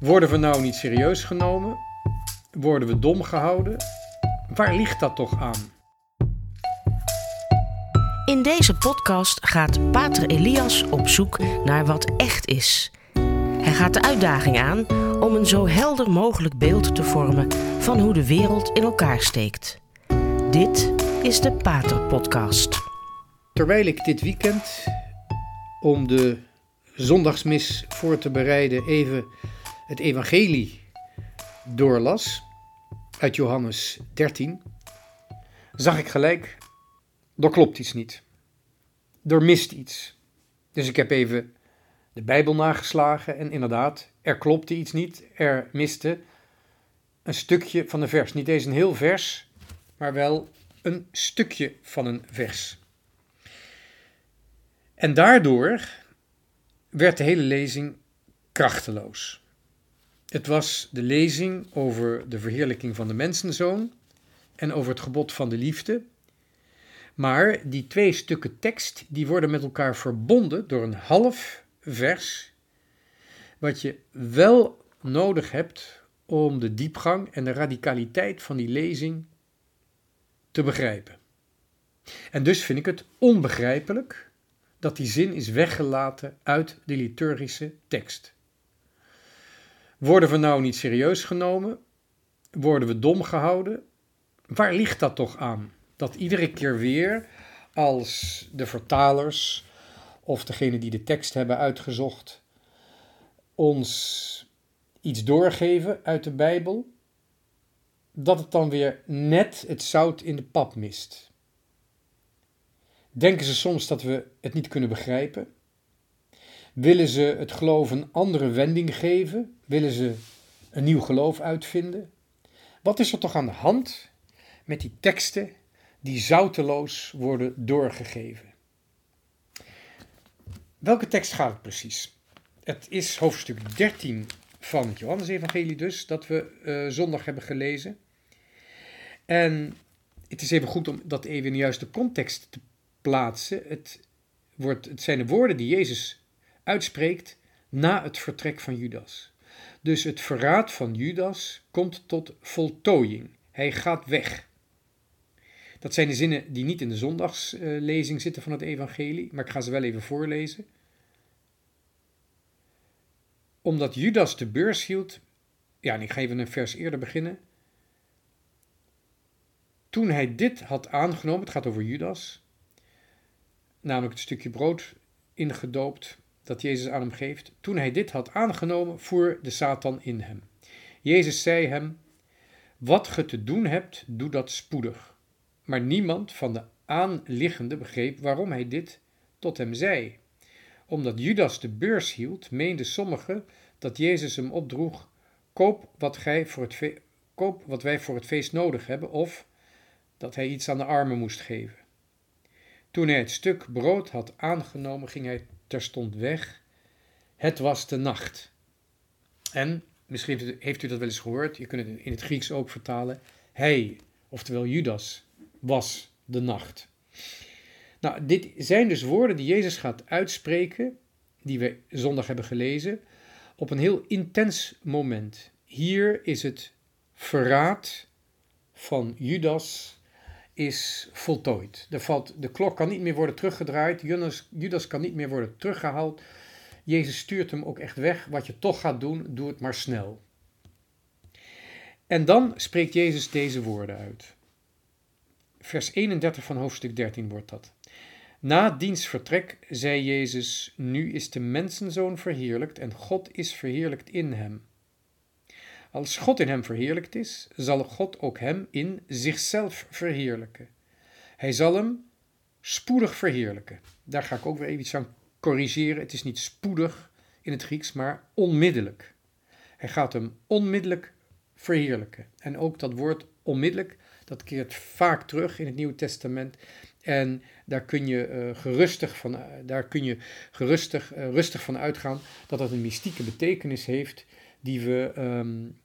Worden we nou niet serieus genomen? Worden we dom gehouden? Waar ligt dat toch aan? In deze podcast gaat Pater Elias op zoek naar wat echt is. Hij gaat de uitdaging aan om een zo helder mogelijk beeld te vormen van hoe de wereld in elkaar steekt. Dit is de Pater Podcast. Terwijl ik dit weekend om de zondagsmis voor te bereiden even het evangelie doorlas uit Johannes 13, zag ik gelijk, er klopt iets niet. Er mist iets. Dus ik heb even de Bijbel nageslagen en inderdaad, er klopte iets niet. Er miste een stukje van een vers. Niet eens een heel vers, maar wel een stukje van een vers. En daardoor werd de hele lezing krachteloos. Het was de lezing over de verheerlijking van de mensenzoon en over het gebod van de liefde. Maar die twee stukken tekst die worden met elkaar verbonden door een half vers, wat je wel nodig hebt om de diepgang en de radicaliteit van die lezing te begrijpen. En dus vind ik het onbegrijpelijk dat die zin is weggelaten uit de liturgische tekst. Worden we nou niet serieus genomen? Worden we dom gehouden? Waar ligt dat toch aan? Dat iedere keer weer als de vertalers of degene die de tekst hebben uitgezocht ons iets doorgeven uit de Bijbel, dat het dan weer net het zout in de pap mist. Denken ze soms dat we het niet kunnen begrijpen? Willen ze het geloof een andere wending geven? Willen ze een nieuw geloof uitvinden? Wat is er toch aan de hand met die teksten die zouteloos worden doorgegeven? Welke tekst gaat het precies? Het is hoofdstuk 13 van het Johannesevangelie dus, dat we uh, zondag hebben gelezen. En het is even goed om dat even in de juiste context te plaatsen. Het, wordt, het zijn de woorden die Jezus uitspreekt na het vertrek van Judas. Dus het verraad van Judas komt tot voltooiing. Hij gaat weg. Dat zijn de zinnen die niet in de zondagslezing zitten van het evangelie, maar ik ga ze wel even voorlezen. Omdat Judas de beurs hield, ja, en ik ga even een vers eerder beginnen. Toen hij dit had aangenomen, het gaat over Judas, namelijk het stukje brood ingedoopt dat Jezus aan hem geeft. Toen hij dit had aangenomen, voer de Satan in hem. Jezus zei hem: Wat ge te doen hebt, doe dat spoedig. Maar niemand van de aanliggende begreep waarom hij dit tot hem zei. Omdat Judas de beurs hield, meenden sommigen dat Jezus hem opdroeg: Koop wat, gij voor het koop wat wij voor het feest nodig hebben, of dat hij iets aan de armen moest geven. Toen hij het stuk brood had aangenomen, ging hij terstond weg. Het was de nacht. En, misschien heeft u dat wel eens gehoord, je kunt het in het Grieks ook vertalen. Hij, oftewel Judas, was de nacht. Nou, dit zijn dus woorden die Jezus gaat uitspreken, die we zondag hebben gelezen, op een heel intens moment. Hier is het verraad van Judas is voltooid. Valt, de klok kan niet meer worden teruggedraaid. Judas, Judas kan niet meer worden teruggehaald. Jezus stuurt hem ook echt weg. Wat je toch gaat doen, doe het maar snel. En dan spreekt Jezus deze woorden uit. Vers 31 van hoofdstuk 13 wordt dat. Na diens vertrek zei Jezus: Nu is de mensenzoon verheerlijkt en God is verheerlijkt in hem. Als God in hem verheerlijkt is, zal God ook hem in zichzelf verheerlijken. Hij zal hem spoedig verheerlijken. Daar ga ik ook weer even iets aan corrigeren. Het is niet spoedig in het Grieks, maar onmiddellijk. Hij gaat hem onmiddellijk verheerlijken. En ook dat woord onmiddellijk, dat keert vaak terug in het Nieuwe Testament. En daar kun je uh, gerustig van, uh, daar kun je gerustig, uh, rustig van uitgaan dat dat een mystieke betekenis heeft die we, um,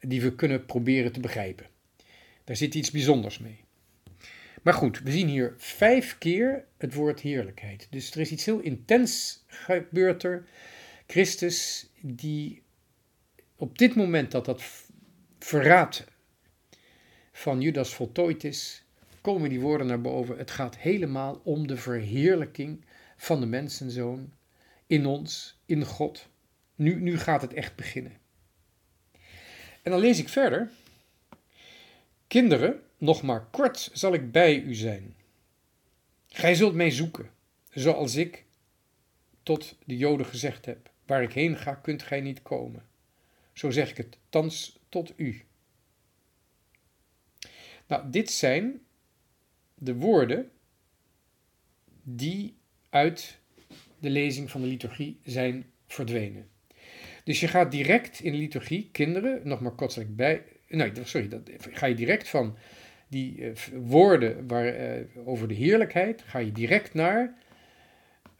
die we kunnen proberen te begrijpen. Daar zit iets bijzonders mee. Maar goed, we zien hier vijf keer het woord heerlijkheid. Dus er is iets heel intens gebeurd er. Christus die op dit moment dat dat verraad van Judas voltooid is, komen die woorden naar boven. Het gaat helemaal om de verheerlijking van de mensenzoon in ons, in God. Nu, nu gaat het echt beginnen. En dan lees ik verder. Kinderen, nog maar kort zal ik bij u zijn. Gij zult mij zoeken, zoals ik tot de Joden gezegd heb. Waar ik heen ga, kunt gij niet komen. Zo zeg ik het thans tot u. Nou, dit zijn de woorden die uit de lezing van de liturgie zijn verdwenen. Dus je gaat direct in liturgie, kinderen, nog maar kortelijk bij. Nee, sorry, dat, ga je direct van die uh, woorden waar, uh, over de heerlijkheid, ga je direct naar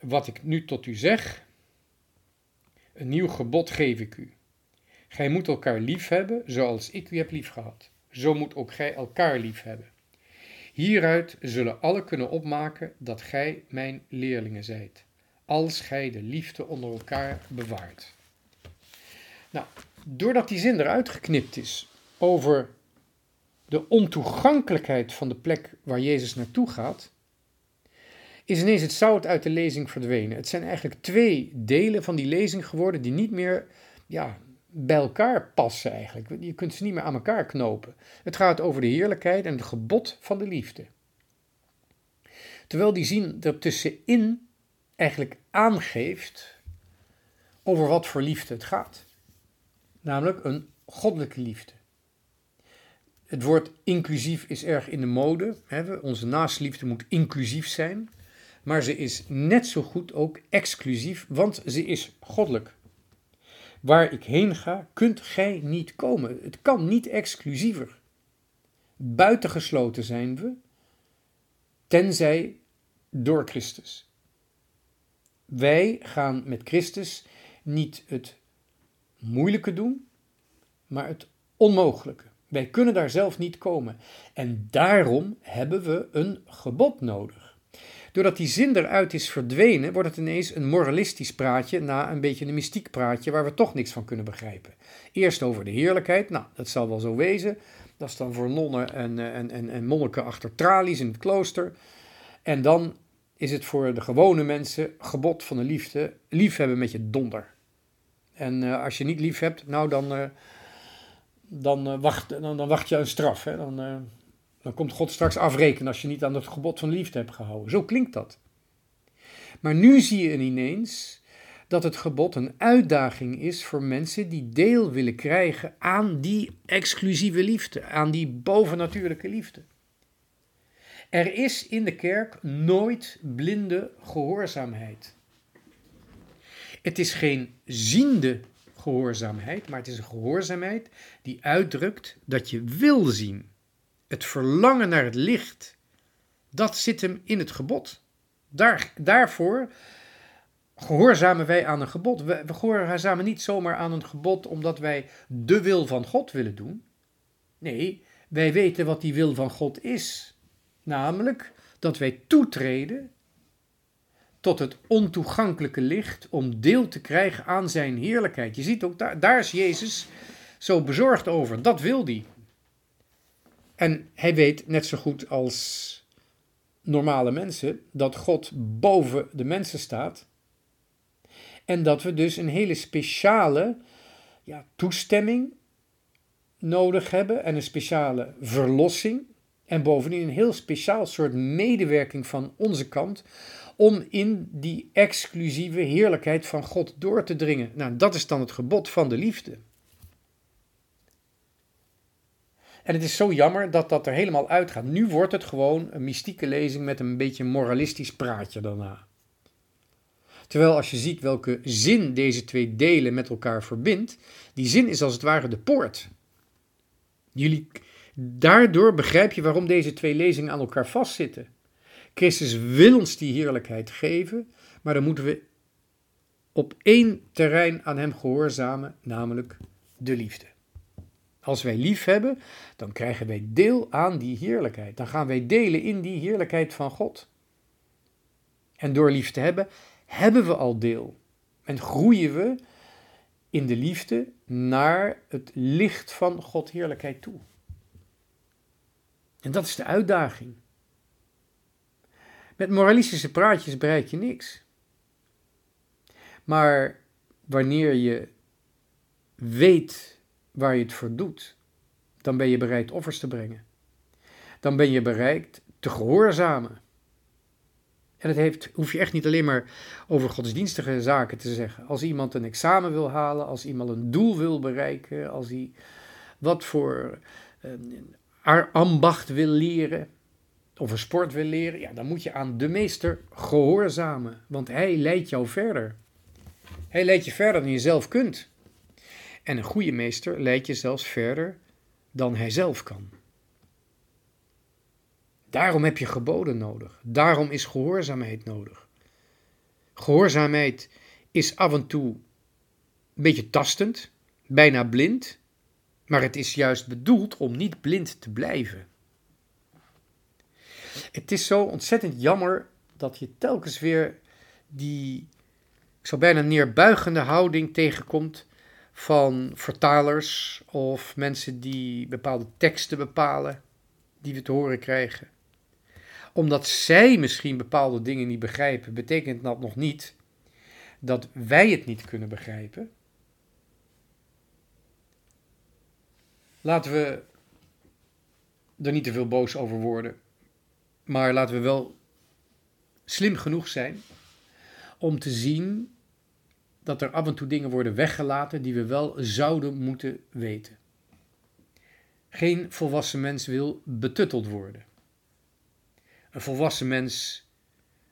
wat ik nu tot u zeg. Een nieuw gebod geef ik u. Gij moet elkaar lief hebben zoals ik u heb lief gehad. Zo moet ook gij elkaar lief hebben. Hieruit zullen alle kunnen opmaken dat gij mijn leerlingen zijt, als gij de liefde onder elkaar bewaart. Nou, doordat die zin eruit geknipt is over de ontoegankelijkheid van de plek waar Jezus naartoe gaat, is ineens het zout uit de lezing verdwenen. Het zijn eigenlijk twee delen van die lezing geworden die niet meer ja, bij elkaar passen eigenlijk. Je kunt ze niet meer aan elkaar knopen. Het gaat over de heerlijkheid en het gebod van de liefde. Terwijl die zin er tussenin eigenlijk aangeeft over wat voor liefde het gaat. Namelijk een goddelijke liefde. Het woord inclusief is erg in de mode. Onze naastliefde moet inclusief zijn. Maar ze is net zo goed ook exclusief, want ze is goddelijk. Waar ik heen ga, kunt gij niet komen. Het kan niet exclusiever. Buitengesloten zijn we, tenzij door Christus. Wij gaan met Christus niet het moeilijke doen, maar het onmogelijke. Wij kunnen daar zelf niet komen. En daarom hebben we een gebod nodig. Doordat die zin eruit is verdwenen, wordt het ineens een moralistisch praatje na een beetje een mystiek praatje waar we toch niks van kunnen begrijpen. Eerst over de heerlijkheid, nou, dat zal wel zo wezen. Dat is dan voor nonnen en, eh, en, en, en monniken achter tralies in het klooster. En dan is het voor de gewone mensen gebod van de liefde, liefhebben met je donder. En uh, als je niet lief hebt, nou dan, uh, dan, wacht, dan, dan, wacht je een straf. Hè? Dan, dan komt God straks afrekenen als je niet aan het gebod van liefde hebt gehouden. Zo klinkt dat. Maar nu zie je ineens dat het gebod een uitdaging is voor mensen die deel willen krijgen aan die exclusieve liefde, aan die bovennatuurlijke liefde. Er is in de kerk nooit blinde gehoorzaamheid. Het is geen ziende gehoorzaamheid, maar het is een gehoorzaamheid die uitdrukt dat je wil zien. Het verlangen naar het licht, dat zit hem in het gebod. Daar, daarvoor gehoorzamen wij aan een gebod. We, gehoorzamen niet zomaar aan een gebod omdat wij de wil van God willen doen. Nee, wij weten wat die wil van God is. Namelijk dat wij toetreden tot het ontoegankelijke licht om deel te krijgen aan zijn heerlijkheid. Je ziet ook, daar, daar is Jezus zo bezorgd over. Dat wil hij. En hij weet net zo goed als normale mensen dat God boven de mensen staat. En dat we dus een hele speciale ja, toestemming nodig hebben en een speciale verlossing. En bovendien een heel speciaal soort medewerking van onze kant om in die exclusieve heerlijkheid van God door te dringen. Nou, dat is dan het gebod van de liefde. En het is zo jammer dat dat er helemaal uitgaat. Nu wordt het gewoon een mystieke lezing met een beetje moralistisch praatje daarna. Terwijl als je ziet welke zin deze twee delen met elkaar verbindt, die zin is als het ware de poort. Jullie, daardoor begrijp je waarom deze twee lezingen aan elkaar vastzitten. Christus wil ons die heerlijkheid geven, maar dan moeten we op één terrein aan Hem gehoorzamen, namelijk de liefde. Als wij lief hebben, dan krijgen wij deel aan die heerlijkheid. Dan gaan wij delen in die heerlijkheid van God. En door lief te hebben, hebben we al deel. En groeien we in de liefde naar het licht van God heerlijkheid toe. En dat is de uitdaging. Met moralistische praatjes bereik je niks. Maar wanneer je weet waar je het voor doet, dan ben je bereid offers te brengen. Dan ben je bereid te gehoorzamen. En het heeft, hoef je echt niet alleen maar over godsdienstige zaken te zeggen. Als iemand een examen wil halen, als iemand een doel wil bereiken, als hij wat voor ambacht wil leren of een sport wil leren, ja, dan moet je aan de meester gehoorzamen, want hij leidt jou verder. Hij leidt je verder dan je zelf kunt. En een goede meester leidt je zelfs verder dan hij zelf kan. Daarom heb je geboden nodig. Daarom is gehoorzaamheid nodig. Gehoorzaamheid is af en toe een beetje tastend, bijna blind, maar het is juist bedoeld om niet blind te blijven. Het is zo ontzettend jammer dat je telkens weer die, zou bijna neerbuigende houding tegenkomt van vertalers of mensen die bepaalde teksten bepalen, die we te horen krijgen. Omdat zij misschien bepaalde dingen niet begrijpen, betekent dat nog niet dat wij het niet kunnen begrijpen. Laten we er niet te veel boos over worden, maar laten we wel slim genoeg zijn om te zien dat er af en toe dingen worden weggelaten die we wel zouden moeten weten. Geen volwassen mens wil betutteld worden. Een volwassen mens,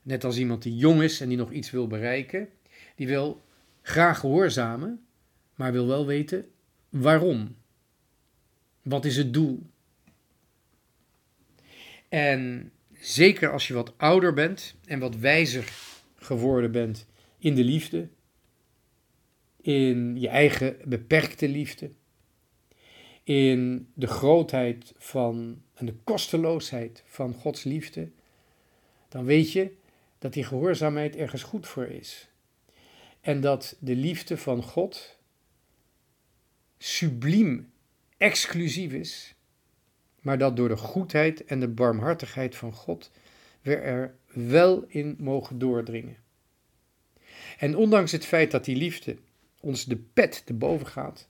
net als iemand die jong is en die nog iets wil bereiken, die wil graag gehoorzamen, maar wil wel weten waarom. Wat is het doel? En zeker als je wat ouder bent en wat wijzer geworden bent in de liefde, in je eigen beperkte liefde, in de grootheid van en de kosteloosheid van Gods liefde, dan weet je dat die gehoorzaamheid ergens goed voor is. En dat de liefde van God subliem exclusief is, maar dat door de goedheid en de barmhartigheid van God we er wel in mogen doordringen. En ondanks het feit dat die liefde ons de pet te boven gaat,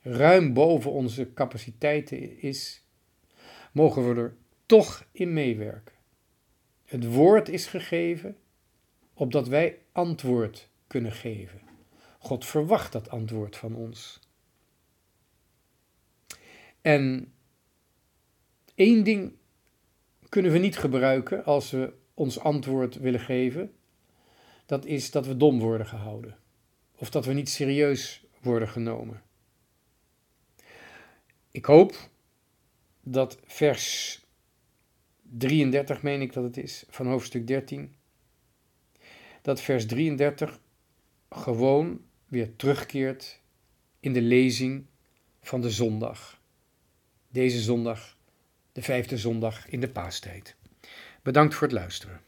ruim boven onze capaciteiten is, mogen we er toch in meewerken. Het woord is gegeven, opdat wij antwoord kunnen geven. God verwacht dat antwoord van ons. En één ding kunnen we niet gebruiken als we ons antwoord willen geven. Dat is dat we dom worden gehouden of dat we niet serieus worden genomen. Ik hoop dat vers 33, meen ik dat het is, van hoofdstuk 13, dat vers 33 gewoon weer terugkeert in de lezing van de zondag. Deze zondag, de vijfde zondag in de paastijd. Bedankt voor het luisteren.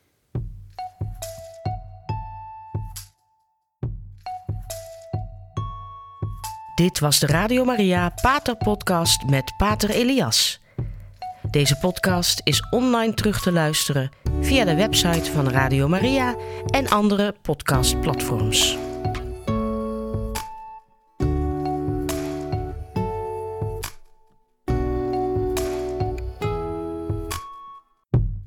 Dit was de Radio Maria Pater Podcast met Pater Elias. Deze podcast is online terug te luisteren via de website van Radio Maria en andere podcastplatforms.